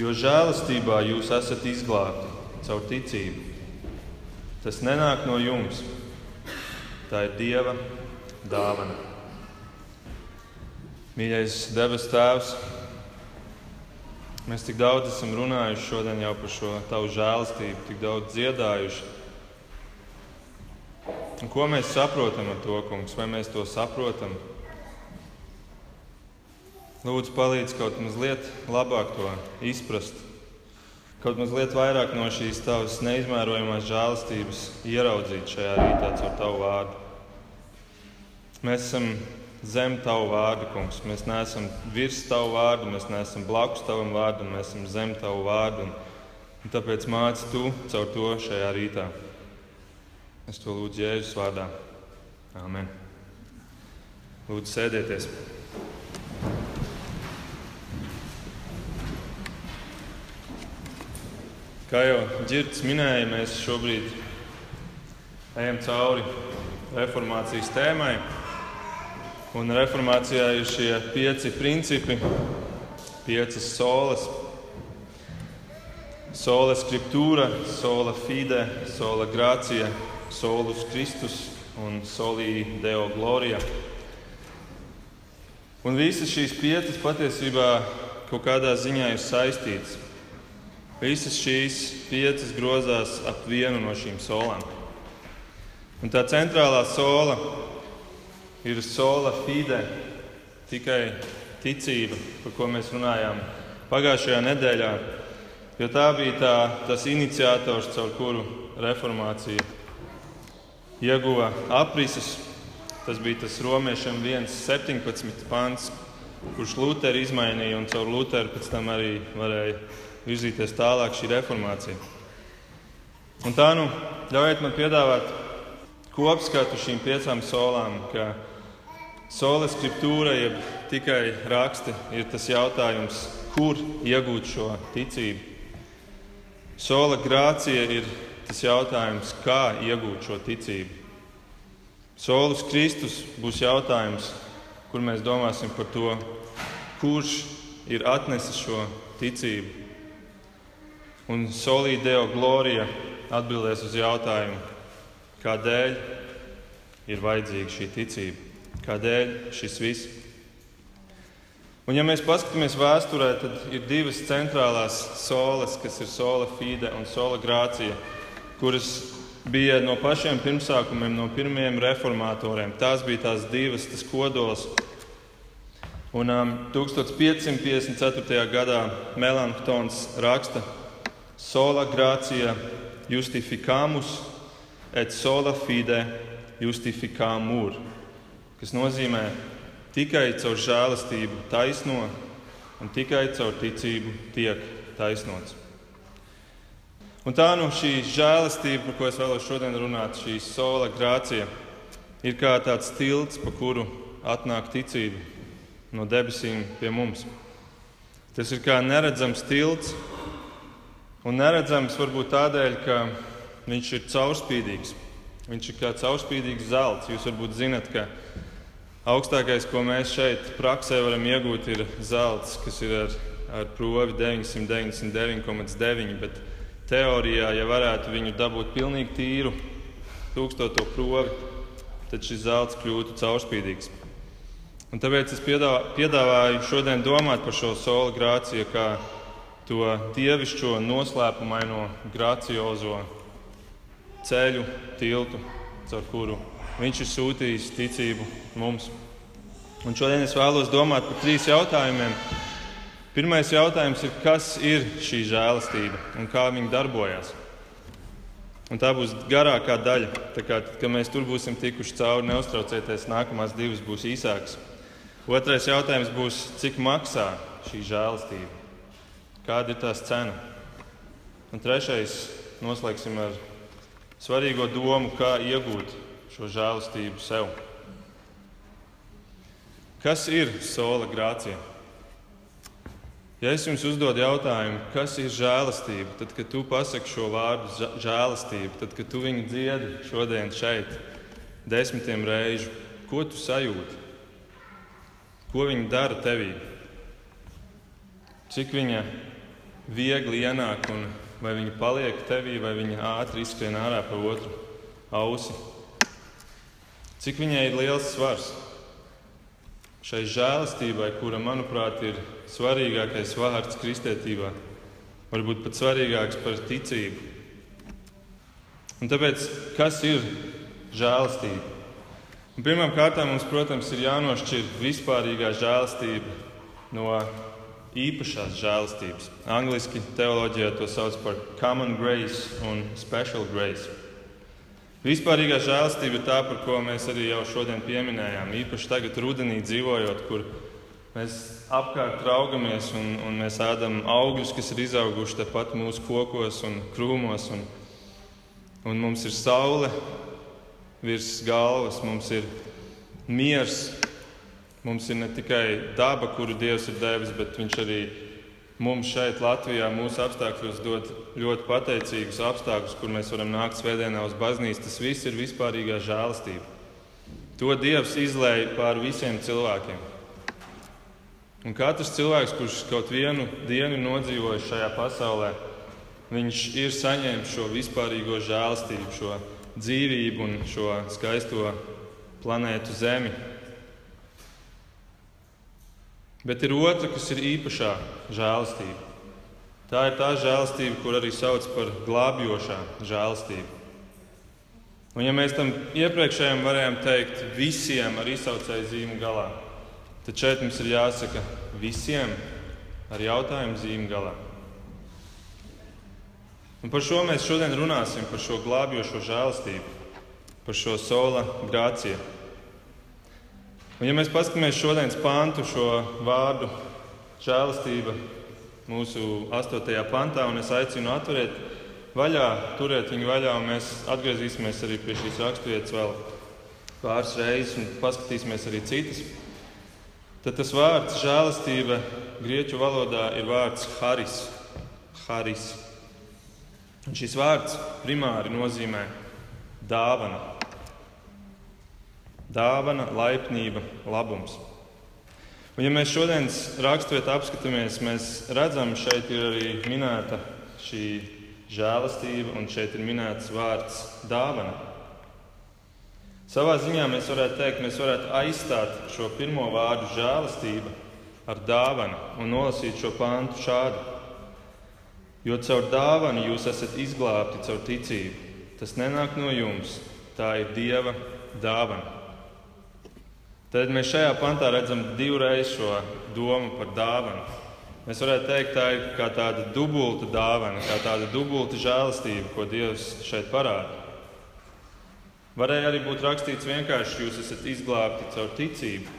jo žēlastībā jūs esat izglābti caur ticību. Tas nenāk no jums, tā ir Dieva dāvana. Mīļais debes Tēvs, mēs tik daudz esam runājuši šodien jau par šo tavu žēlastību, tik daudz dziedājuši. Un ko mēs saprotam ar to, kungs? Vai mēs to saprotam? Lūdzu, palīdz kaut mazliet labāk to izprast, kaut mazliet vairāk no šīs tavas neizmērojamās žēlastības ieraudzīt šajā rītā caur tavu vārdu. Mēs esam zem tavu vārdu, kungs. Mēs neesam virs tavu vārdu, mēs neesam blakus tavam vārdam, mēs esam zem tavu vārdu. Un, un tāpēc māci tu caur to šajā rītā. Es to lūdzu Jēzus vārdā. Amen. Lūdzu, sēdieties! Kā jau Girts minēja, mēs šobrīd ejam cauri reformācijas tēmai. Un reformācijā ir šie pieci principi, piecas solas. Sola scriptūra, sola fide, sola gracija, solus Kristus un solī deo gloria. Un visas šīs piecas patiesībā kaut kādā ziņā ir saistītas. Visas šīs piecas grozās ap vienu no šīm solām. Un tā centrālā sola ir sola fide, tikai ticība, par ko mēs runājām pagājušajā nedēļā. Jo tā bija tā, tas iniciators, caur kuru reformācija ieguva aprises. Tas bija tas romiešiem 1,17 pants, kurš Luteri izmainīja, un caur Luteru pēc tam arī varēja virzīties tālāk šī reformācija. Un tā nu ļaujiet man piedāvāt kopskatu šīm piecām solām, ka sola scriptūra, jeb tikai raksti, ir tas jautājums, kur iegūt šo ticību. Sola grācija ir tas jautājums, kā iegūt šo ticību. Solus Kristus būs jautājums, kur mēs domāsim par to, kurš ir atnesis šo ticību Un solīdeo glorija atbildēs uz jautājumu, kādēļ ir vajadzīga šī ticība, kādēļ šis viss. Un, ja mēs paskatāmies vēsturē, tad ir divas centrālās solas, kas ir sola fide un sola grācija, kuras bija no pašiem pirmsākumiem, no pirmajiem reformatoriem. Tās bija tās divas, tas kodols. Un um, 1554. gadā Melanchtons raksta, sola gratia justificamus et sola fide justificamur, kas nozīmē tikai caur žēlastību taisno un tikai caur ticību tiek taisnots. Un tā nu šī žēlastība, par ko es vēlos šodien runāt, šī sola grācija, ir kā tāds tilts, pa kuru atnāk ticība no debesīm pie mums. Tas ir kā neredzams tilts, Un neredzams varbūt tādēļ, ka viņš ir caurspīdīgs. Viņš ir kā caurspīdīgs zelts. Jūs varbūt zinat, ka augstākais, ko mēs šeit praksē varam iegūt, ir zelts, kas ir ar, ar provi 999,9. Bet teorijā, ja varētu viņu dabūt pilnīgi tīru, tūkstoto provi, tad šis zelts kļūtu caurspīdīgs. Un tāpēc es piedāvāju šodien domāt par šo soli grāciju to dievišķo noslēpumaino graciozo ceļu, tiltu, caur kuru viņš ir sūtījis ticību mums. Un šodien es vēlos domāt par trīs jautājumiem. Pirmais jautājums ir, kas ir šī žēlastība un kā viņa darbojas. Un tā būs garākā daļa. Tā kā, kad mēs tur būsim tikuši cauri, neuztraucieties, nākamās divas būs īsākas. Otrais jautājums būs, cik maksā šī žēlastība? Kāda ir tās cena? Un trešais noslēgsim ar svarīgo domu, kā iegūt šo žēlastību sev. Kas ir sola grācija? Ja es jums uzdodu jautājumu, kas ir žēlastība, tad, kad tu pasaki šo vārdu žēlastība, tad, kad tu viņu dziedi šodien šeit, desmitiem reižu, ko tu sajūti? Ko viņa dara tevī? Cik viņa viegli ienāk un vai viņi paliek tevī, vai viņi ātri izskrien ārā pa otru ausi. Cik viņai ir liels svars šai žēlastībai, kura, manuprāt, ir svarīgākais vārds kristietībā, varbūt pat svarīgāks par ticību. Un tāpēc, kas ir žēlastība? Pirmkārt, mums, protams, ir jānošķir vispārīgā žēlastība no īpašās žēlastības. Angliski teoloģijā to sauc par common grace un special grace. Vispārīgā žēlastība ir tā, par ko mēs arī jau šodien pieminējām. Īpaši tagad, rudenī dzīvojot, kur mēs apkārt raugamies un, un mēs ēdam augļus, kas ir izauguši tepat mūsu kokos un krūmos. Un, un mums ir saule virs galvas, mums ir miers, mums ir ne tikai daba, kuru Dievs ir devis, bet Viņš arī mums šeit, Latvijā, mūsu apstākļos dod ļoti pateicīgus apstākļus, kur mēs varam nākt svētdienā uz baznīcu. Tas viss ir vispārīgā žēlastība. To Dievs izlēja pār visiem cilvēkiem. Un katrs cilvēks, kurš kaut vienu dienu nodzīvojis šajā pasaulē, viņš ir saņēmis šo vispārīgo žēlastību, šo dzīvību un šo skaisto planētu Zemi. Bet ir otra, kas ir īpašā žēlastība. Tā ir tā žēlastība, kur arī sauc par glābjošā žēlastību. Un, ja mēs tam iepriekšējiem varējām teikt visiem ar izsaucēju zīmu galā, tad šeit mums ir jāsaka visiem ar jautājumu zīmu galā. Un par šo mēs šodien runāsim, par šo glābjošo žēlastību, par šo sola grāciju. Un, ja mēs paskatāmies šodienas pāntu, šo vārdu žēlastība mūsu 8. pantā, un es aicinu atturēt vaļā, turēt viņu vaļā, un mēs atgriezīsimies arī pie šīs raksturvietas vēl pāris reizes un paskatīsimies arī citas. Tad tas vārds žēlastība grieķu valodā ir vārds haris. haris. Un šis vārds primāri nozīmē dāvana dāvana, laipnība, labums. Un, ja mēs šodienas raksturvietā apskatāmies, mēs redzam, šeit ir arī minēta šī žēlastība, un šeit ir minēts vārds dāvana. Savā ziņā mēs varētu teikt, mēs varētu aizstāt šo pirmo vārdu žēlastība ar dāvanu un nolasīt šo pāntu šādi. Jo caur dāvanu jūs esat izglābti caur ticību. Tas nenāk no jums, tā ir Dieva dāvana. Tad mēs šajā pantā redzam divreiz šo domu par dāvanu. Mēs varētu teikt, tā ir kā tāda dubulta dāvana, kā tāda dubulta žēlastība, ko Dievs šeit parāda. Varēja arī būt rakstīts vienkārši, jūs esat izglābti caur ticību.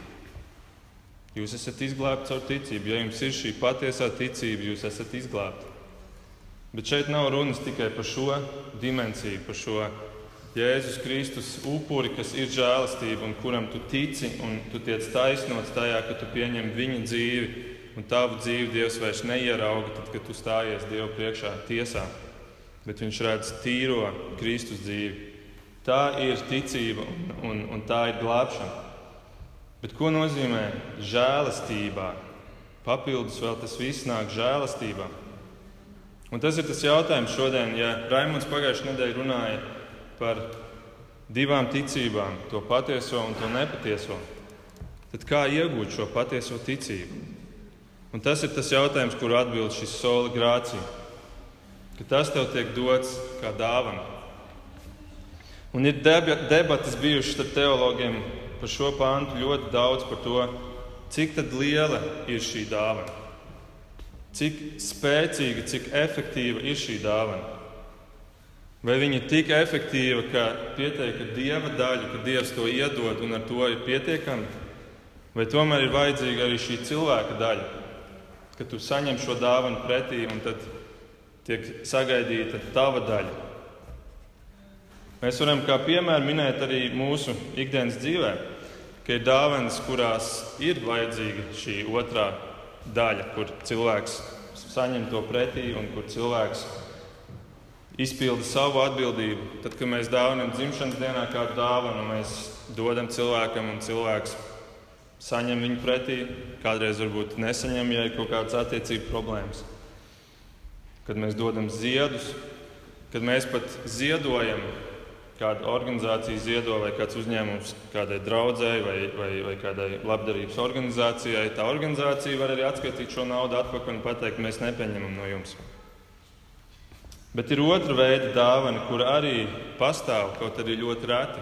Jūs esat izglābti caur ticību. Ja jums ir šī patiesā ticība, jūs esat izglābti. Bet šeit nav runas tikai par šo dimensiju, par šo Jēzus Kristus upuri, kas ir žēlastība un kuram tu tici, un tu tiec taisnots tajā, ka tu pieņem viņa dzīvi, un tavu dzīvi Dievs vairs neierauga, tad, kad tu stājies Dievu priekšā tiesā, bet viņš redz tīro Kristus dzīvi. Tā ir ticība un, un, un tā ir glābšana. Bet ko nozīmē žēlastībā? Papildus vēl tas viss nāk žēlastībā. Un tas ir tas jautājums šodien, ja Raimons pagājušajā nedēļā runāja par divām ticībām, to patieso un to nepatieso, tad kā iegūt šo patieso ticību? Un tas ir tas jautājums, kuru atbild šis soli grācija. Ka tas tev tiek dots kā dāvana. Un ir debatas bijušas starp teologiem par šo pāntu ļoti daudz par to, cik liela ir šī dāvana. Cik spēcīga, cik efektīva ir šī dāvana. Vai viņa ir tik efektīva, ka pietiek ar dieva daļu, ka dievs to iedod un ar to ir pietiekami? Vai tomēr ir vajadzīga arī šī cilvēka daļa, ka tu saņem šo dāvanu pretī un tad tiek sagaidīta tava daļa? Mēs varam kā piemēru minēt arī mūsu ikdienas dzīvē, ka ir dāvanas, kurās ir vajadzīga šī otrā daļa, kur cilvēks saņem to pretī un kur cilvēks izpilda savu atbildību. Tad, kad mēs dāvinam dzimšanas dienā kādu dāvanu, mēs dodam cilvēkam, un cilvēks saņem viņu pretī. Kādreiz varbūt nesaņem, ja ir kaut kādas attiecību problēmas. kad mēs dodam ziedus, kad mēs pat ziedojam, kāda organizācija ziedo vai kāds uzņēmums kādai draudzēji vai, vai, vai kādai labdarības organizācijai. Tā organizācija var arī atskaitīt šo naudu atpakaļ un pateikt, mēs nepieņemam no jums. Bet ir otra veida dāvana, kur arī pastāv, kaut arī ļoti reti.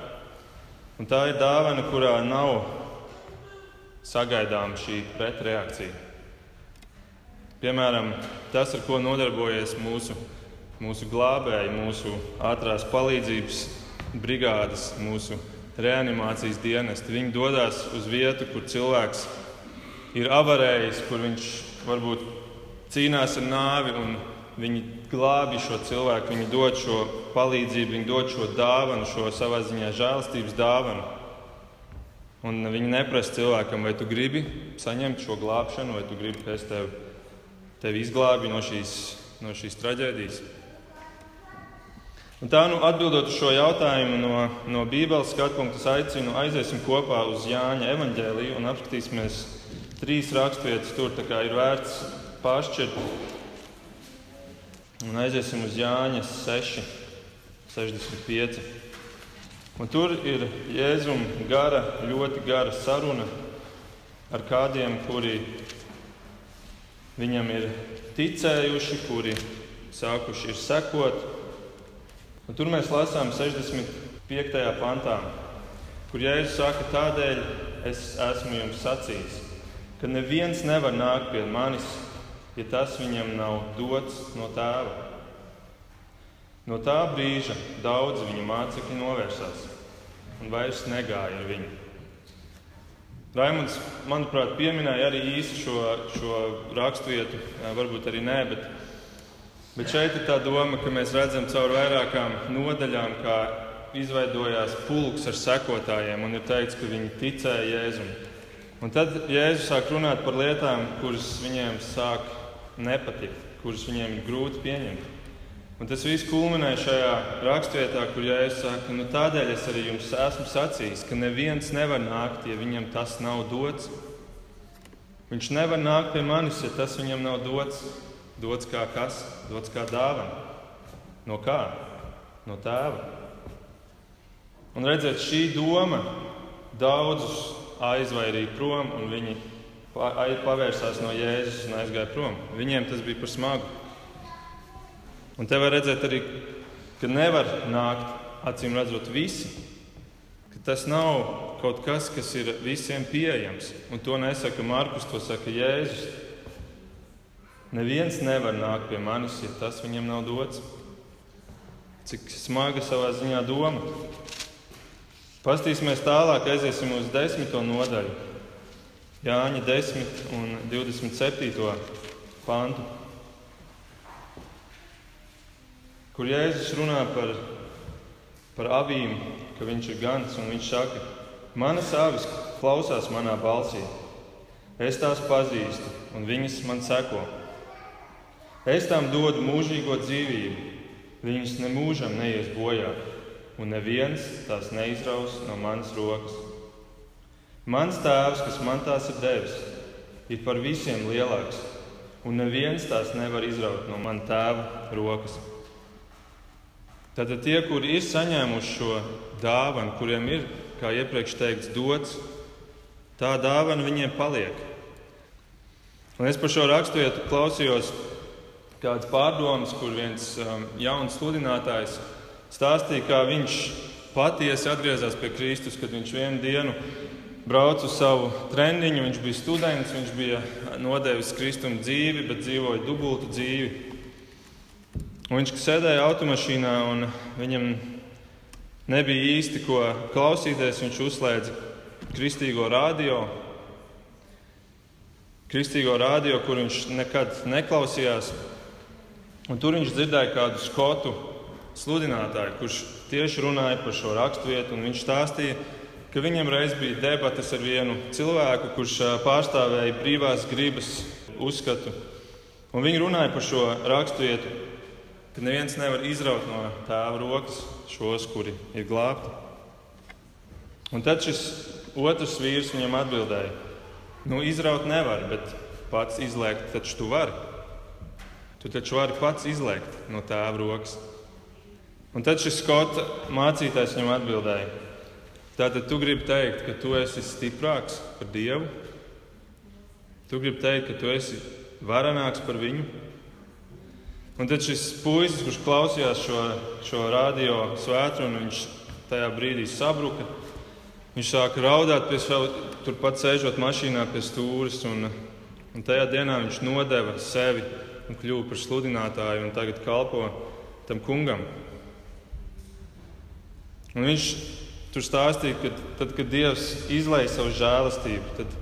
Un tā ir dāvana, kurā nav sagaidām šī pretreakcija. Piemēram, tas, ar ko nodarbojas mūsu, mūsu glābēji, mūsu ātrās palīdzības brigādes, mūsu reanimācijas dienesti. Viņi dodas uz vietu, kur cilvēks ir avarējis, kur viņš varbūt cīnās ar nāvi un Viņi glābi šo cilvēku, viņi dod šo palīdzību, viņi dod šo dāvanu, šo savā ziņā žēlastības dāvanu. Un viņi neprasa cilvēkam, vai tu gribi saņemt šo glābšanu, vai tu gribi, ka es tevi, tevi izglābju no šīs, no šīs traģēdijas. Un tā, nu, atbildot uz šo jautājumu no, no Bībeles skatu punkta, aicinu aiziesim kopā uz Jāņa evaņģēliju un apskatīsimies trīs raksturvietas. Tur ir vērts pāršķirt Un aiziesim uz Jāņa 6, 65. Un tur ir Jēzum gara, ļoti gara saruna ar kādiem, kuri viņam ir ticējuši, kuri sākuši ir sekot. Un tur mēs lasām 65. pantā, kur Jēzus saka, tādēļ es esmu jums sacījis, ka neviens nevar nākt pie manis ja tas viņam nav dots no tēva. No tā brīža daudzi viņa mācekļi novērsās un vairs negāja ar viņu. Raimunds, manuprāt, pieminēja arī īsi šo, šo raksturvietu, varbūt arī nē, bet, bet šeit ir tā doma, ka mēs redzam caur vairākām nodaļām, kā izveidojās pulks ar sekotājiem un ir teikts, ka viņi ticēja Jēzum. Un tad Jēzus sāk runāt par lietām, kuras viņiem sāk nepatikt, kuras viņiem ir grūti pieņemt. Un tas viss kulminē šajā raksturvietā, kur Jēzus saka, nu tādēļ es arī jums esmu sacījis, ka neviens nevar nākt, ja viņam tas nav dots. Viņš nevar nākt pie manis, ja tas viņam nav dots. Dots kā kas? Dots kā dāvana. No kā? No tēva. Un redzēt, šī doma daudzus aizvairīja prom, un viņi pavērsās no Jēzus un aizgāja prom. Viņiem tas bija par smagu. Un te var redzēt arī, ka nevar nākt acīm redzot visi. Ka tas nav kaut kas, kas ir visiem pieejams. Un to nesaka Markus, to saka Jēzus. Neviens nevar nākt pie manis, ja tas viņam nav dots. Cik smaga savā ziņā doma. Pastīsimies tālāk, aiziesim uz desmito nodaļu. Jāņa 10 un 27. pantu, kur Jēzus runā par, par avīm, ka viņš ir gans un viņš saka, manas avis klausās manā balsī. Es tās pazīstu, un viņas man seko. Es tām dodu mūžīgo dzīvību, viņas nemūžam neies bojā, un neviens tās neizraus no manas rokas. Mans tēvs, kas man tās ir devis, ir par visiem lielāks, un neviens tās nevar izraut no manas tēva rokas. Tātad tie, kuri ir saņēmuši šo dāvanu, kuriem ir, kā iepriekš teikts, dots, tā dāvana viņiem paliek. Un es par šo raksturvietu klausījos kādas pārdomas, kur viens um, jauns sludinātājs stāstīja, kā viņš patiesi atgriezās pie Kristus, kad viņš vienu dienu braucu savu treniņu. Viņš bija students, viņš bija nodevis kristumu dzīvi, bet dzīvoja dubultu dzīvi. Un viņš sēdēja automašīnā un viņam nebija īsti ko klausīties. Viņš uzslēdza kristīgo radio, kristīgo radio, kur viņš nekad neklausījās. Un tur viņš dzirdēja kādu skotu sludinātāju, kurš tieši runāja par šo raksturvietu. Viņš stāstīja, ka viņam reiz bija debatas ar vienu cilvēku, kurš pārstāvēja brīvās gribas uzskatu. Un viņi runāja par šo raksturvietu, ka neviens nevar izraut no tēva rokas šos, kuri ir glābti. Un tad šis otrs vīrs viņam atbildēja: Nu, izraut nevar, bet pats izlēkt taču tu vari. tu taču vari pats izlēkt no tēva rokas. Un tad šis skota mācītājs viņam atbildēja: Tātad tu gribi teikt, ka tu esi stiprāks par Dievu? Tu gribi teikt, ka tu esi varenāks par viņu? Un tad šis puisis, kurš klausījās šo, šo radio svētkrunu, viņš tajā brīdī sabruka. Viņš sāka raudāt pie sava, turpat sēžot mašīnā pie stūres. Un, un tajā dienā viņš nodeva sevi un kļuva par sludinātāju un tagad kalpo tam kungam. Un viņš tur stāstīja, ka tad, kad Dievs izlaiž savu žēlastību, tad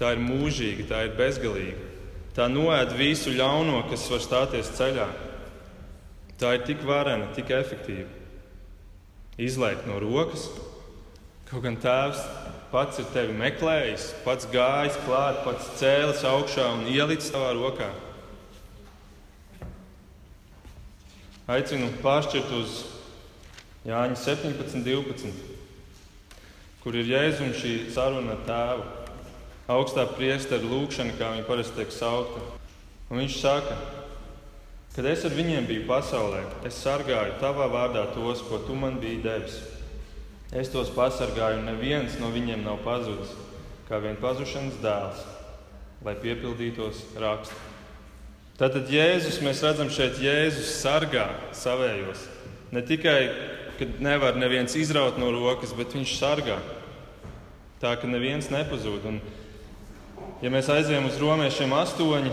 tā ir mūžīga, tā ir bezgalīga. Tā noēd visu ļauno, kas var stāties ceļā. Tā ir tik varena, tik efektīva. Izlaikt no rokas, kaut gan Tēvs pats ir tevi meklējis, pats gājis klāt, pats cēlis augšā un ielicis savā rokā. Aicinu pāršķirt uz Jāņa 17, 12, kur ir jēzus šī saruna ar tēvu augstā priestera lūkšana, kā viņa parasti tiek saukta. Un viņš saka, kad es ar viņiem biju pasaulē, es sargāju tavā vārdā tos, ko tu man biji devis. Es tos pasargāju, un neviens no viņiem nav pazudis, kā vien pazušanas dēls, lai piepildītos raksts. Tātad Jēzus, mēs redzam šeit, Jēzus sargā savējos. Ne tikai, kad nevar neviens izraut no rokas, bet viņš sargā. Tā ka neviens nepazūd. Un Ja mēs aizējām uz romiešiem astoņi,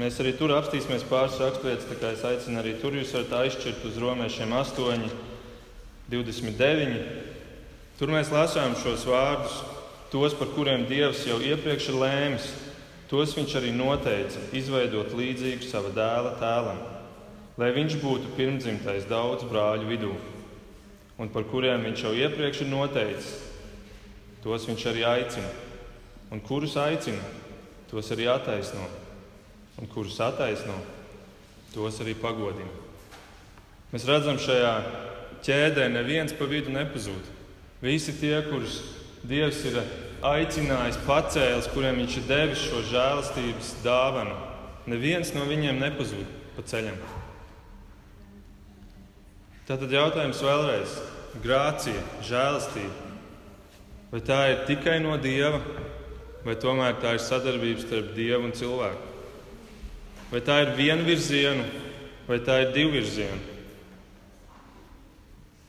mēs arī tur apstīsimies pāris raksturvietas, tā kā es aicinu arī tur jūs varat aizšķirt uz romiešiem astoņi, 29. Tur mēs lasām šos vārdus, tos, par kuriem Dievs jau iepriekš ir lēmis. Tos viņš arī noteica, izveidot līdzīgu sava dēla tēlam, lai viņš būtu pirmdzimtais daudz brāļu vidū, un par kuriem viņš jau iepriekš ir noteicis. Tos viņš arī aicina. Un kurus aicina? tos arī attaisno, un kurus attaisno, tos arī pagodina. Mēs redzam, šajā ķēdē neviens pa vidu nepazūd. Visi tie, kurus Dievs ir aicinājis, pacēlis, kuriem Viņš ir devis šo žēlastības dāvanu, neviens no viņiem nepazūd pa ceļam. Tātad jautājums vēlreiz - grācija, žēlastība. Vai tā ir tikai no Dieva, vai tomēr tā ir sadarbība starp Dievu un cilvēku? Vai tā ir viena virziena, vai tā ir divu virziena?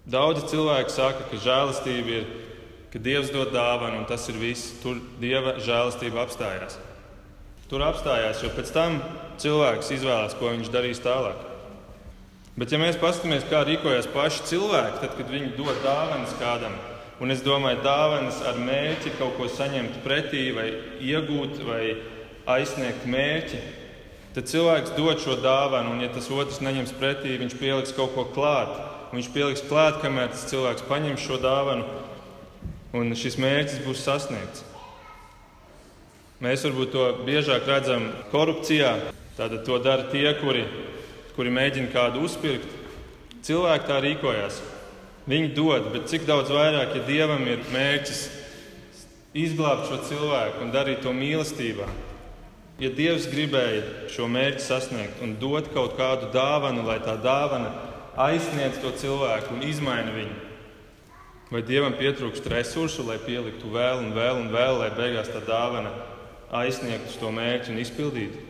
Daudzi cilvēki saka, ka žēlastība ir, ka Dievs dod dāvanu, un tas ir viss. Tur Dieva žēlastība apstājās. Tur apstājās, jo pēc tam cilvēks izvēlās, ko viņš darīs tālāk. Bet, ja mēs paskatāmies, kā rīkojas paši cilvēki, tad, kad viņi dod dāvanas kādam, Un es domāju, dāvanas ar mērķi kaut ko saņemt pretī, vai iegūt, vai aizsniegt mērķi. Tad cilvēks dod šo dāvanu, un, ja tas otrs neņems pretī, viņš pieliks kaut ko klāt. Viņš pieliks klāt, kamēr tas cilvēks paņem šo dāvanu, un šis mērķis būs sasniegts. Mēs varbūt to biežāk redzam korupcijā. Tātad to dara tie, kuri, kuri mēģina kādu uzpirkt. Cilvēki tā rīkojas. Viņi dod, bet cik daudz vairāk, ja Dievam ir mērķis izglābt šo cilvēku un darīt to mīlestībā. Ja Dievs gribēja šo mērķi sasniegt un dot kaut kādu dāvanu, lai tā dāvana aizsniedz to cilvēku un izmaina viņu, vai Dievam pietrūkst resursu, lai pieliktu vēl un vēl un vēl, lai beigās tā dāvana aizsniegtu to mērķi un izpildītu?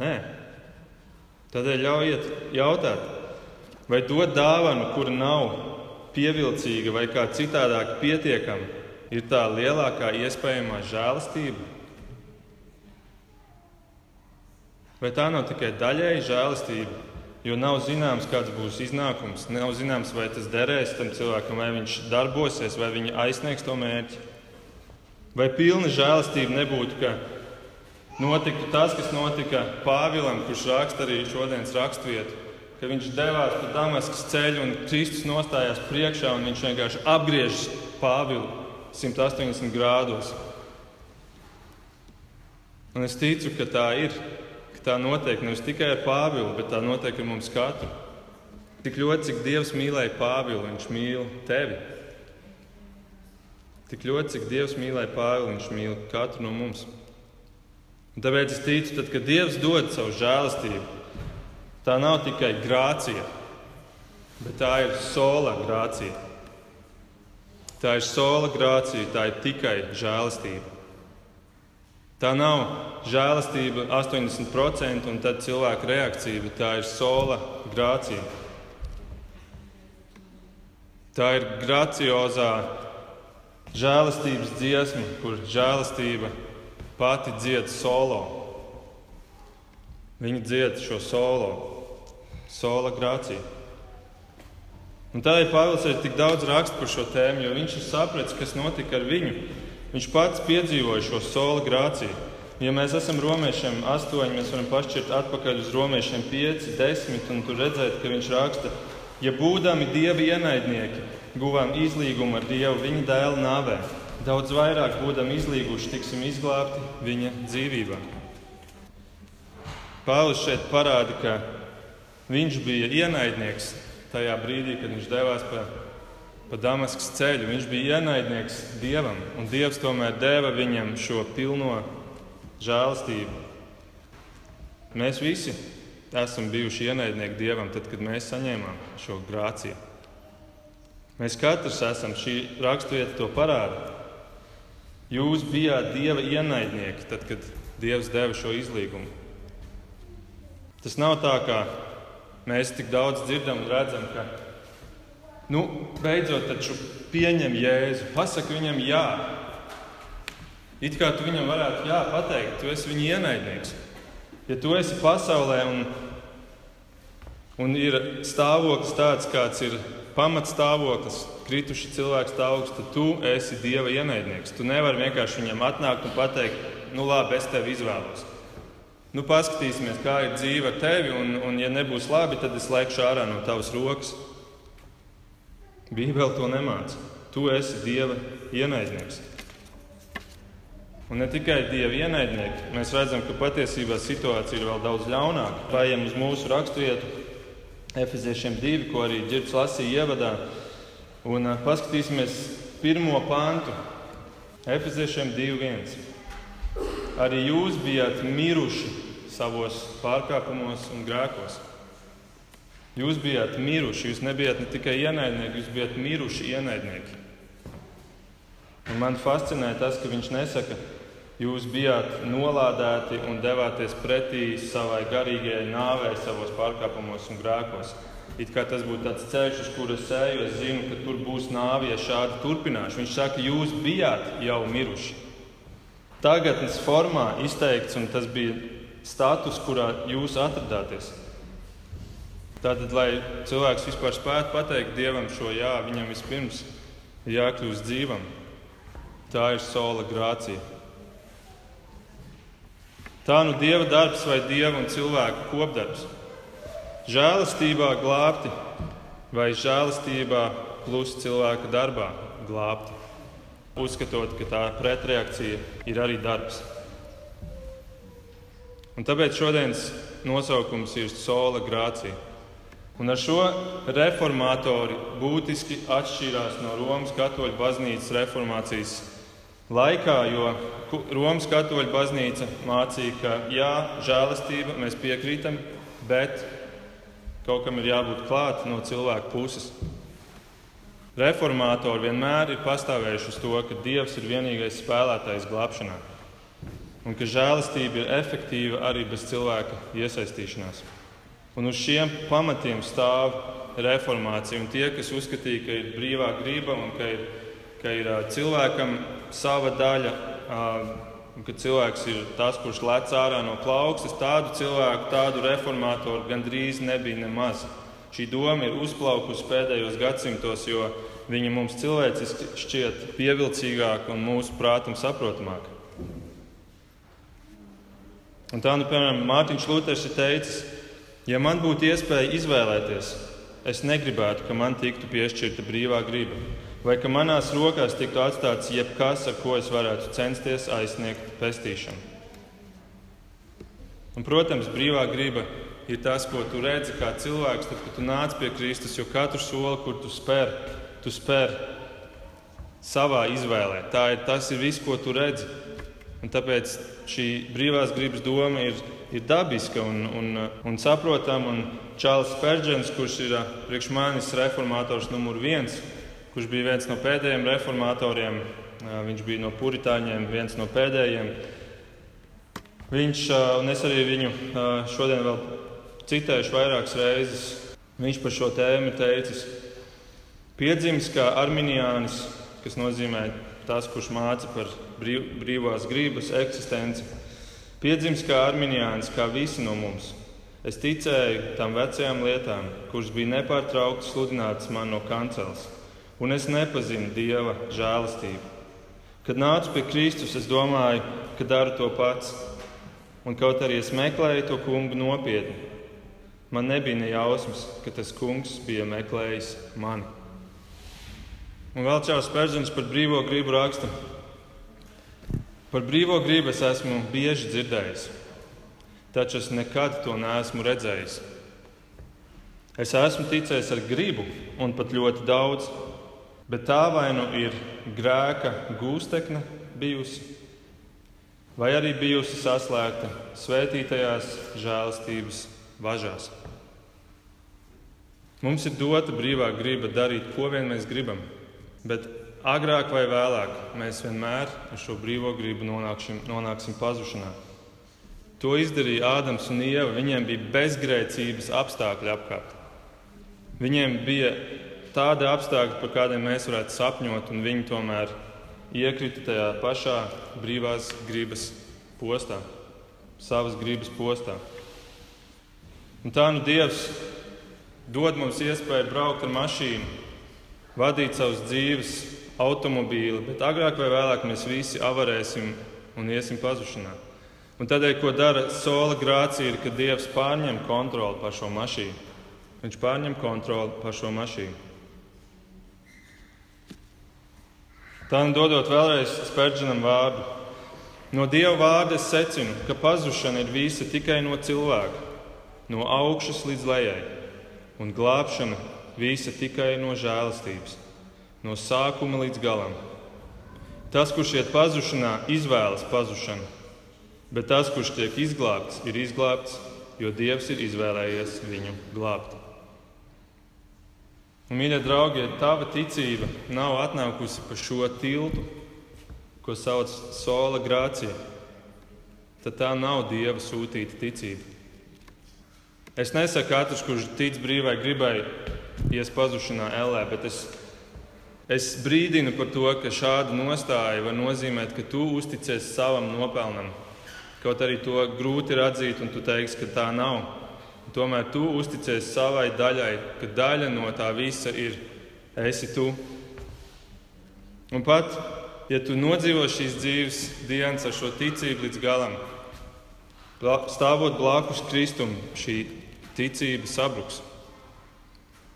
Nē. Tādēļ ļaujiet jautāt, vai dot dāvanu, kura nav pievilcīga vai kā citādāk pietiekama, ir tā lielākā iespējamā žēlastība? Vai tā nav tikai daļēji žēlastība, jo nav zināms, kāds būs iznākums, nav zināms, vai tas derēs tam cilvēkam, vai viņš darbosies, vai viņa aizsniegs to mērķi? Vai pilna žēlastība nebūtu, ka notiktu tas, kas notika Pāvilam, kurš raksta arī šodienas raksturvietu? Ka viņš devās pa Damaskas ceļu un Kristus nostājās priekšā un viņš vienkārši apgriež Pāvilu 180 grādos. Un es ticu, ka tā ir, ka tā notiek nevis tikai ar Pāvilu, bet tā notiek ar mums katru. Tik ļoti, cik Dievs mīlēja Pāvilu, viņš mīl tevi. Tik ļoti, cik Dievs mīlēja Pāvilu, viņš mīl katru no mums. Un tāpēc es ticu, tad, kad Dievs dod savu žēlastību, tā nav tikai grācija, bet tā ir sola grācija. Tā ir sola grācija, tā ir tikai žēlastība. Tā nav žēlastība 80% un tad cilvēka reakcija, bet tā ir sola grācija. Tā ir graciozā žēlastības dziesma, kur žēlastība pati dzied solo. Viņa dzied šo solo, sola grāciju. Un tādēļ Pāvils ir tik daudz raksta par šo tēmu, jo viņš ir sapratis, kas notika ar viņu. Viņš pats piedzīvoja šo sola grāciju. Ja mēs esam romiešiem astoņi, mēs varam pašķirt atpakaļ uz romiešiem pieci, desmit, un tur redzēt, ka viņš raksta, ja būdami dievi ienaidnieki, guvām izlīgumu ar Dievu viņa dēla nāvē, daudz vairāk būdami izlīguši, tiksim izglābti viņa dzīvībā. Pāvils šeit parāda, ka viņš bija ienaidnieks tajā brīdī, kad viņš devās pa, pa Damaskas ceļu. Viņš bija ienaidnieks Dievam, un Dievs tomēr deva viņam šo pilno žēlastību. Mēs visi esam bijuši ienaidnieki Dievam, tad, kad mēs saņēmām šo grāciju. Mēs katrs esam šī raksturvieta to parāda. Jūs bijāt Dieva ienaidnieki, tad, kad Dievs deva šo izlīgumu. Tas nav tā, kā Mēs tik daudz dzirdam un redzam, ka nu, beidzot taču pieņem Jēzu, pasaki viņam jā. It kā tu viņam varētu jā pateikt, tu esi viņa ienaidnieks. Ja tu esi pasaulē un, un ir stāvoklis tāds, kāds ir pamatstāvoklis, krituši cilvēku stāvoklis, tad tu esi Dieva ienaidnieks. Tu nevari vienkārši viņam atnākt un pateikt, nu labi, es tevi izvēlos. Nu, paskatīsimies, kā ir dzīve ar tevi, un, un ja nebūs labi, tad es laikšu ārā no tavas rokas. Bībele to nemāca. Tu esi Dieva ienaidnieks. Un ne tikai Dieva ienaidnieki. Mēs redzam, ka patiesībā situācija ir vēl daudz ļaunāka. Pājiem uz mūsu raksturvietu, Efeziešiem 2, ko arī Girts lasīja ievadā. Un paskatīsimies pirmo pantu. Efeziešiem 2.1. Arī jūs bijat miruši savos pārkāpumos un grēkos. Jūs bijāt miruši, jūs nebijāt ne tikai ienaidnieki, jūs bijāt miruši ienaidnieki. Un man fascinē tas, ka viņš nesaka, jūs bijāt nolādēti un devāties pretī savai garīgajai nāvei, savos pārkāpumos un grēkos. It kā tas būtu tāds ceļš, uz kura eju, es zinu, ka tur būs nāve, ja šādi turpināšu. Viņš saka, jūs bijāt jau miruši tagadnes formā izteikts, un tas bija status, kurā jūs atradāties. Tātad, lai cilvēks vispār spētu pateikt Dievam šo jā, viņam vispirms ir jākļūst dzīvam. Tā ir sola grācija. Tā nu Dieva darbs vai Dieva un cilvēka kopdarbs. Žēlastībā glābti vai žēlastībā plus cilvēka darbā glābti uzskatot, ka tā pretreakcija ir arī darbs. Un tāpēc šodienas nosaukums ir sola grācija. Un ar šo reformatori būtiski atšķīrās no Romas katoļu baznīcas reformācijas laikā, jo Romas katoļu baznīca mācīja, ka jā, žēlastība, mēs piekrītam, bet kaut kam ir jābūt klāt no cilvēka puses. Reformātori vienmēr ir pastāvējuši uz to, ka Dievs ir vienīgais spēlētājs glābšanā un ka žēlastība ir efektīva arī bez cilvēka iesaistīšanās. Un uz šiem pamatiem stāv reformācija. Un tie, kas uzskatīja, ka ir brīvā grība un ka ir, ka ir cilvēkam sava daļa, un ka cilvēks ir tas, kurš lec ārā no plauksnes, tādu cilvēku, tādu reformātoru gandrīz nebija nemaz. Šī doma ir uzplaukusi pēdējos gadsimtos, jo viņa mums cilvēciski šķiet pievilcīgāka un mūsu prātam saprotamāka. Un tā, nu, piemēram, Mārtiņš Luters ir teicis, ja man būtu iespēja izvēlēties, es negribētu, ka man tiktu piešķirta brīvā griba, vai ka manās rokās tiktu atstāts jebkas, ar ko es varētu censties aizsniegt pestīšanu. Un, protams, brīvā griba ir tas, ko tu redzi kā cilvēks, tad, kad tu nāc pie Kristus, jo katru soli, kur tu spēr, tu spēr savā izvēlē. Tā ir, tas ir viss, ko tu redzi. Un tāpēc šī brīvās gribas doma ir, ir dabiska un, un, un saprotama. Čārlis Spērģents, kurš ir priekš manis reformators numur viens, kurš bija viens no pēdējiem reformatoriem, viņš bija no puritāņiem, viens no pēdējiem. Viņš, un es arī viņu šodien vēl citējuši vairākas reizes, viņš par šo tēmu teicis, piedzimis kā arminiānis, kas nozīmē tas, kurš māca par brīv, brīvās gribas eksistenci. Piedzimis kā arminiāns, kā visi no mums. Es ticēju tam vecajām lietām, kuras bija nepārtraukti sludinātas man no kanceles, un es nepazinu dieva žēlastību. Kad nācu pie Kristus, es domāju, ka daru to pats, un kaut arī es meklēju to kungu nopietni, man nebija ne jausmas, ka tas kungs bija meklējis mani. Un vēl Čārs Pēržins par brīvo gribu raksta. Par brīvo gribu es esmu bieži dzirdējis, taču es nekad to neesmu redzējis. Es esmu ticējis ar gribu, un pat ļoti daudz, bet tā vai nu ir grēka gūstekne bijusi, vai arī bijusi saslēgta svētītajās žēlastības važās. Mums ir dota brīvā griba darīt, ko vien mēs gribam. Bet agrāk vai vēlāk mēs vienmēr ar šo brīvo gribu nonāksim, nonāksim pazušanā. To izdarīja Ādams un Ieva. Viņiem bija bezgrēcības apstākļi apkārt. Viņiem bija tādi apstākļi, par kādiem mēs varētu sapņot, un viņi tomēr iekrita tajā pašā brīvās gribas postā, savas gribas postā. Un tā nu Dievs dod mums iespēju braukt ar mašīnu, vadīt savus dzīves automobīli, bet agrāk vai vēlāk mēs visi avarēsim un iesim pazušanā. Un tādēļ, ko dara sola grācija, ir, ka Dievs pārņem kontroli pār šo mašīnu. Viņš pārņem kontroli pār šo mašīnu. Tā nu dodot vēlreiz spērdžanam vārdu. No Dieva vārda es secinu, ka pazušana ir visa tikai no cilvēka, no augšas līdz lejai, un glābšana visa tikai no žēlastības, no sākuma līdz galam. Tas, kurš iet pazušanā, izvēlas pazušanu, bet tas, kurš tiek izglābts, ir izglābts, jo Dievs ir izvēlējies viņu glābt. Un, mīļie draugi, ja tava ticība nav atnākusi pa šo tiltu, ko sauc par sola grācija, tad tā nav Dieva sūtīta ticība. Es nesaku, ka katrs, kurš tic brīvai gribai, ies pazušanā ellē, bet es, es brīdinu par to, ka šāda nostāja var nozīmēt, ka tu uzticies savam nopelnam. Kaut arī to grūti ir atzīt, un tu teiksi, ka tā nav. Tomēr tu uzticies savai daļai, ka daļa no tā visa ir esi tu. Un pat, ja tu nodzīvo šīs dzīves dienas ar šo ticību līdz galam, stāvot blakus Kristum, šī ticība sabruks.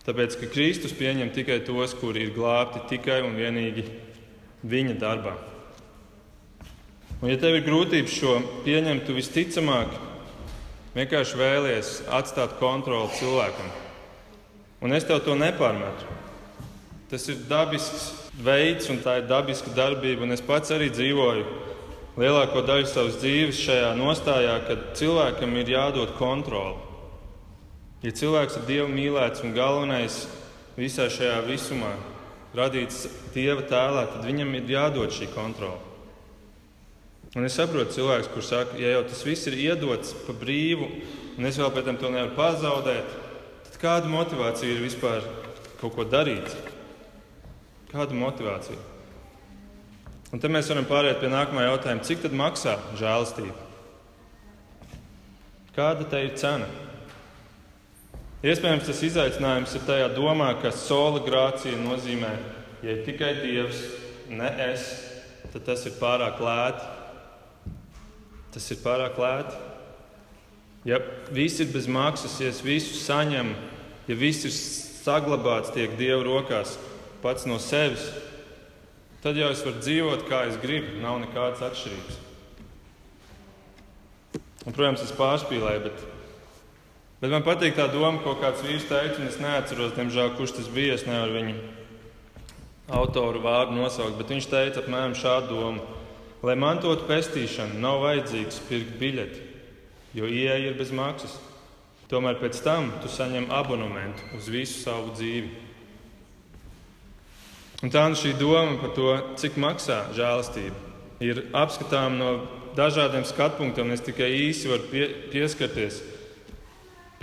Tāpēc, ka Kristus pieņem tikai tos, kuri ir glābti tikai un vienīgi viņa darbā. Un, ja tev ir grūtības šo pieņemt, tu visticamāk vienkārši vēlies atstāt kontroli cilvēkam. Un es tev to nepārmetu. Tas ir dabisks veids un tā ir dabiska darbība. Un es pats arī dzīvoju lielāko daļu savas dzīves šajā nostājā, kad cilvēkam ir jādod kontroli. Ja cilvēks ir Dieva mīlēts un galvenais visā šajā visumā, radīts Dieva tēlā, tad viņam ir jādod šī kontrole. Un es saprotu cilvēku, kurš saka, ja jau tas viss ir iedots pa brīvu, un es vēl pēc tam to nevaru pazaudēt, tad kāda motivācija ir vispār kaut ko darīt? Kāda motivācija? Un te mēs varam pāriet pie nākamā jautājuma. Cik tad maksā žēlastība? Kāda tai ir cena? Iespējams, tas izaicinājums ir tajā domā, ka sola grācija nozīmē, ja ir tikai Dievs, ne es, tad tas ir pārāk lēti. Tas ir pārāk lēti. Ja viss ir bez maksas, ja es visu saņemu, ja viss ir saglabāts, tiek Dieva rokās pats no sevis, tad jau es varu dzīvot, kā es gribu. Nav nekādas atšķirības. Un, protams, es pārspīlēju, bet Bet man patīk tā doma, ko kāds vīrs teica, un es neatceros, diemžēl, kurš tas bija. Es nevaru viņu autoru vārdu nosaukt, bet viņš teica apmēram šādu domu. Lai mantotu pestīšanu, nav vajadzīgs pirkt biļeti, jo ieeja ir bez maksas. Tomēr pēc tam tu saņem abonementu uz visu savu dzīvi. Un tā nu šī doma par to, cik maksā žēlastība, ir apskatāms no dažādiem skatu punktiem. Es tikai īsi varu pie, pieskarties.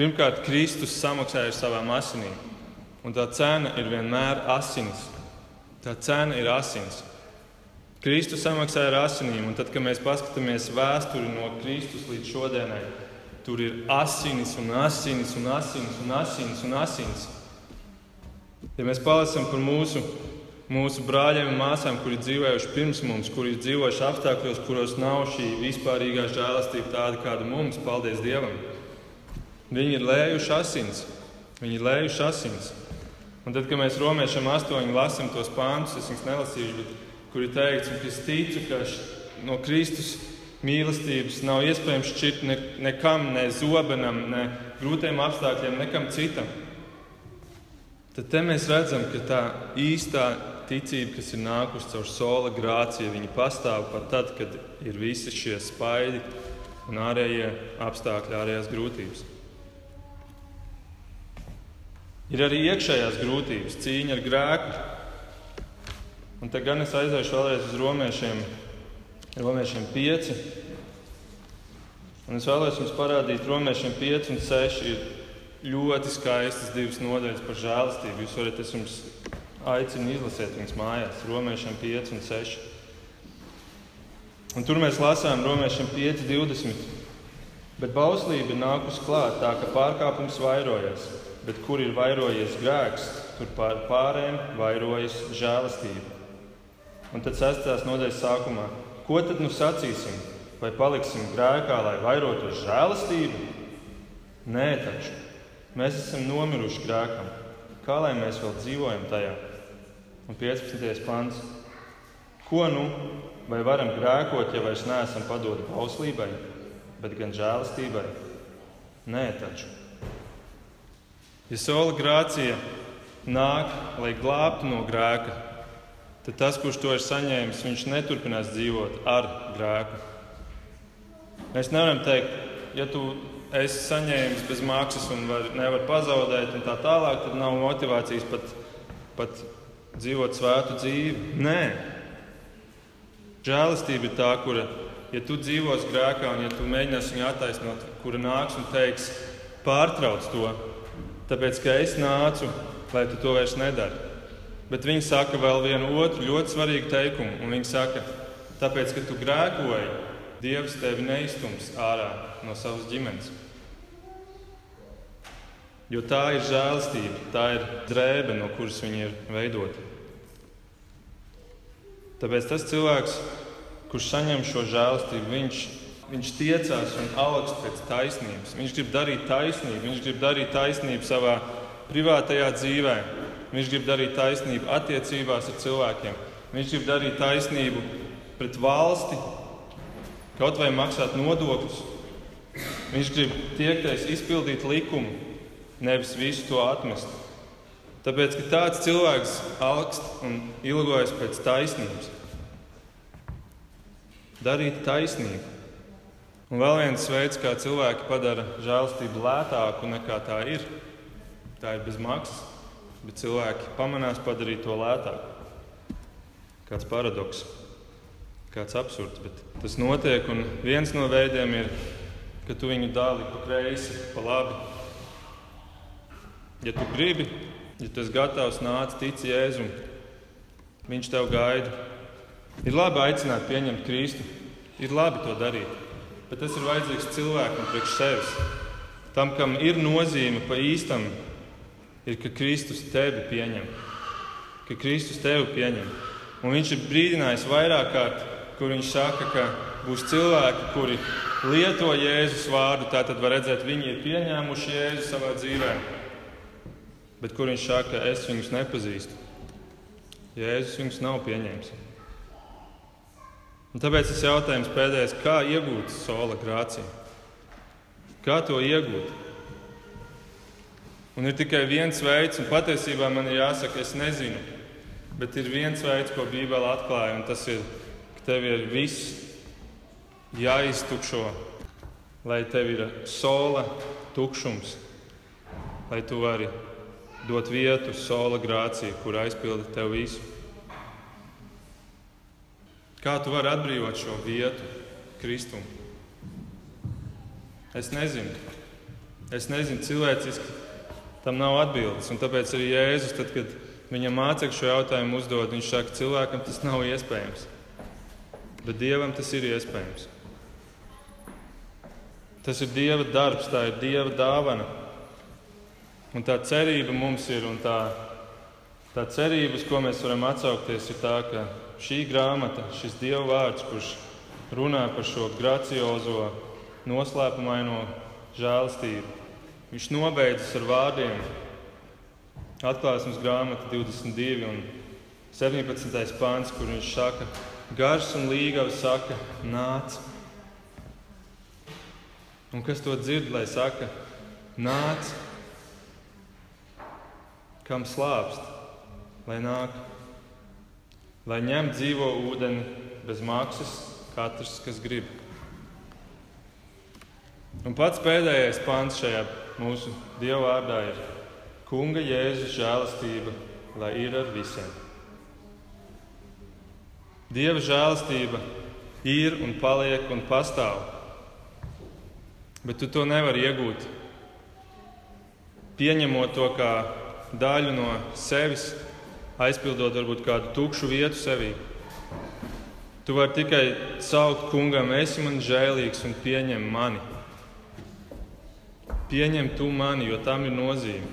Pirmkārt, Kristus samaksāja ar savām asinīm, un tā cena ir vienmēr asinis. Tā cena ir asins. Kristus samaksāja ar asinīm, un tad, kad mēs paskatāmies vēsturi no Kristus līdz šodienai, tur ir asinis un asinis un asinis un asinis un asinis. Ja mēs palasām par mūsu, mūsu brāļiem un māsām, kuri dzīvojuši pirms mums, kuri dzīvojuši apstākļos, kuros nav šī vispārīgā žēlastība tāda, kāda mums, paldies Dievam, viņi ir lējuši asins. Viņi ir lējuši asins. Un tad, kad mēs romiešiem astoņi lasām tos pāntus, es viņus nelasīšu, bet kur ir teikts, ka es ticu, ka no Kristus mīlestības nav iespējams šķirt ne, nekam, ne zobenam, ne grūtiem apstākļiem, nekam citam. Tad te mēs redzam, ka tā īstā ticība, kas ir nākusi caur sola grāciju, viņa pastāv pat tad, kad ir visi šie spaidi un ārējie apstākļi, ārējās grūtības. Ir arī iekšējās grūtības, cīņa ar grēku, Un te gan es aiziešu vēlreiz uz romiešiem, romiešiem 5. Un es vēlos jums parādīt, romiešiem 5 un 6 ir ļoti skaistas divas nodaļas par žēlastību. Jūs varat, es jums aicinu izlasīt viņas mājās, romiešiem 5 un 6. Un tur mēs lasām romiešiem 5, 20. Bet bauslība nākus klāt tā, ka pārkāpums vairojas, bet kur ir vairojies grēks, tur pār pārējiem vairojas žēlastība. Un tad sestās nodaļas sākumā, ko tad nu sacīsim? Vai paliksim grēkā, lai vairotos žēlastību? Nē, taču mēs esam nomiruši grēkam. Kā lai mēs vēl dzīvojam tajā? Un 15. pants. Ko nu? Vai varam grēkot, ja vairs neesam padoti bauslībai, bet gan žēlastībai? Nē, taču. Ja sola grācija nāk, lai glābtu no grēka, tad tas, kurš to ir saņēmis, viņš neturpinās dzīvot ar grēku. Mēs nevaram teikt, ja tu esi saņēmis bez maksas un var, nevar pazaudēt, un tā tālāk, tad nav motivācijas pat, pat dzīvot svētu dzīvi. Nē, žēlastība ir tā, kura, ja tu dzīvos grēkā un ja tu mēģināsi viņu attaisnot, kura nāks un teiks, pārtrauc to, tāpēc ka es nācu, lai tu to vairs nedari. Bet viņi saka vēl vienu otru ļoti svarīgu teikumu. Viņi saka, tāpēc, ka tu grēkoji, Dievs tevi neizstums ārā no savas ģimenes. Jo tā ir žēlastība, tā ir drēbe, no kuras viņi ir veidoti. Tāpēc tas cilvēks, kurš saņem šo žēlastību, viņš, viņš tiecās un augst pēc taisnības. Viņš grib darīt taisnību, viņš grib darīt taisnību savā privātajā dzīvēm. Viņš grib darīt taisnību attiecībās ar cilvēkiem. Viņš grib darīt taisnību pret valsti, kaut vai maksāt nodokļus. Viņš grib tiekties izpildīt likumu, nevis visu to atmest. Tāpēc, ka tāds cilvēks augst un ilgojas pēc taisnības. Darīt taisnību. Un vēl viens veids, kā cilvēki padara žēlastību lētāku nekā tā ir, tā ir bez maksas bet cilvēki pamanās padarīt to lētāku. Kāds paradoks, kāds absurds, bet tas notiek. Un viens no veidiem ir, ka tu viņu dāli pa kreisi, pa labi. Ja tu gribi, ja tu esi gatavs nāc, tici Jēzum, viņš tev gaida. Ir labi aicināt, pieņemt Kristu, ir labi to darīt, bet tas ir vajadzīgs cilvēkam priekš sevis. Tam, kam ir nozīme pa īstam, ir, ka Kristus tevi pieņem. Ka Kristus tevi pieņem. Un viņš ir brīdinājis vairāk kārt, kur viņš saka, ka būs cilvēki, kuri lieto Jēzus vārdu. Tātad var redzēt, viņi ir pieņēmuši Jēzu savā dzīvē. Bet kur viņš saka, es viņus nepazīstu. Jēzus viņus nav pieņēmis. Un tāpēc tas jautājums pēdējais, kā iegūt sola grāciju? Kā to iegūt? Un ir tikai viens veids, un patiesībā man ir jāsaka, es nezinu. Bet ir viens veids, ko Bībele atklāja, un tas ir, ka tev ir viss jāiztukšo, lai tev ir sola tukšums, lai tu vari dot vietu sola grācijai, kur aizpilda tev visu. Kā tu vari atbrīvot šo vietu Kristumu? Es nezinu. Es nezinu, cilvēciski tam nav atbildes. Un tāpēc arī Jēzus, tad, kad viņam mācekļi šo jautājumu uzdod, viņš saka, cilvēkam tas nav iespējams. Bet Dievam tas ir iespējams. Tas ir Dieva darbs, tā ir Dieva dāvana. Un tā cerība mums ir, un tā, tā cerība, uz ko mēs varam atsaukties, ir tā, ka šī grāmata, šis Dieva vārds, kurš runā par šo graciozo, noslēpumaino žēlastību, viņš nobeidzas ar vārdiem Atklāsmes grāmata 22 un 17. pāns, kur viņš saka, gars un līgavs saka, nāc. Un kas to dzird, lai saka, nāc kam slāpst, lai nāk, lai ņem dzīvo ūdeni bez maksas katrs, kas grib. Un pats pēdējais pāns šajā mūsu Dieva vārdā ir Kunga Jēzus žēlastība, lai ir ar visiem. Dieva žēlastība ir un paliek un pastāv, bet tu to nevari iegūt, pieņemot to kā daļu no sevis, aizpildot varbūt kādu tukšu vietu sevī. Tu vari tikai saukt kungam, esi man žēlīgs un pieņem mani. Pieņem tu mani, jo tam ir nozīme.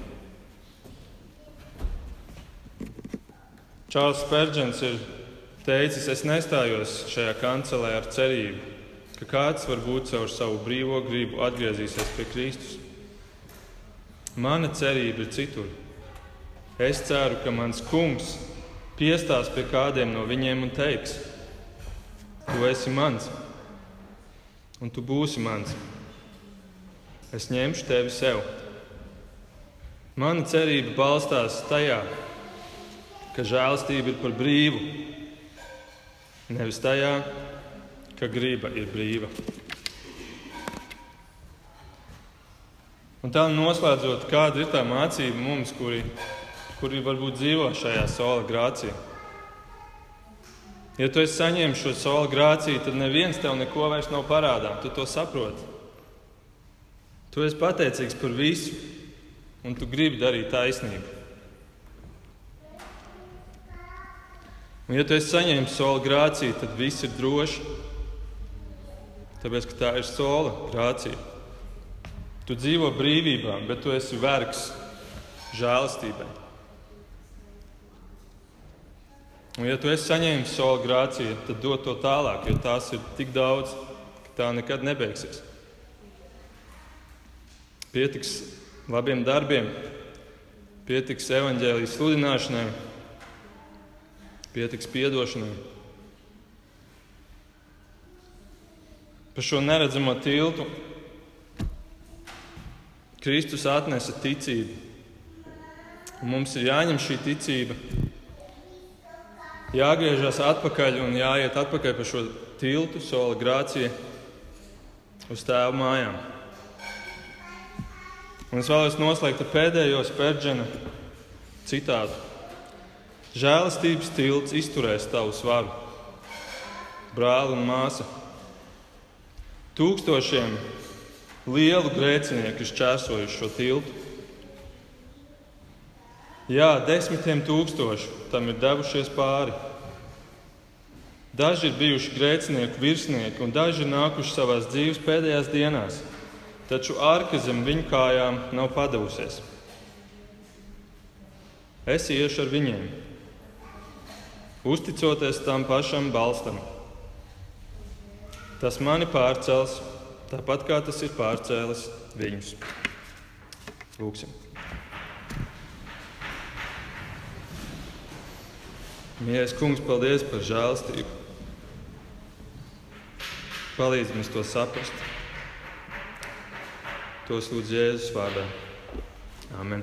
Čārls Spērģents ir teicis, es nestājos šajā kancelē ar cerību, ka kāds var būt caur savu brīvo gribu atgriezīsies pie Kristus. Mana cerība ir citur. Es ceru, ka mans kungs piestās pie kādiem no viņiem un teiks, tu esi mans, un tu būsi mans. Es ņemšu tevi sev. Mana cerība balstās tajā, ka žēlastība ir par brīvu, nevis tajā, ka griba ir brīva. Un tā noslēdzot, kāda ir tā mācība mums, kuri kuri varbūt dzīvo šajā sola grācijā. Ja tu esi saņēmis šo sola grāciju, tad neviens tev neko vairs nav parādā. Tu to saproti. Tu esi pateicīgs par visu, un tu gribi darīt taisnību. Un, ja tu esi saņēmis sola grāciju, tad viss ir droši. Tāpēc, ka tā ir sola grācija. Tu dzīvo brīvībā, bet tu esi vergs žēlastībai. Un, ja tu esi saņēmis soli grāciju, tad dod to tālāk, jo tās ir tik daudz, ka tā nekad nebeigsies. Pietiks labiem darbiem, pietiks evaņģēlijas sludināšanai, pietiks piedošanai. Pa šo neredzamo tiltu Kristus atnesa ticību. Un mums ir jāņem šī ticība jāgriežas atpakaļ un jāiet atpakaļ pa šo tiltu, sola grācija, uz tēva mājām. Un es vēlos noslēgt ar pēdējo spērģena citātu. Žēlastības tilts izturēs tavu svaru, brāli un māsa. Tūkstošiem lielu grēcinieku ir šķērsojuši šo tiltu. Jā, desmitiem tūkstošu tam ir devušies pāri. Daži ir bijuši grēcinieku virsnieki, un daži ir nākuši savā dzīves pēdējās dienās, taču ārka zem viņu kājām nav padavusies. Es iešu ar viņiem, uzticoties tam pašam balstam. Tas mani pārcels, tāpat kā tas ir pārcēlis viņus. Lūksim! Mīļais kungs, paldies par žēlstību. Palīdz mums to saprast. To lūdzu Jēzus vārdā. Amen.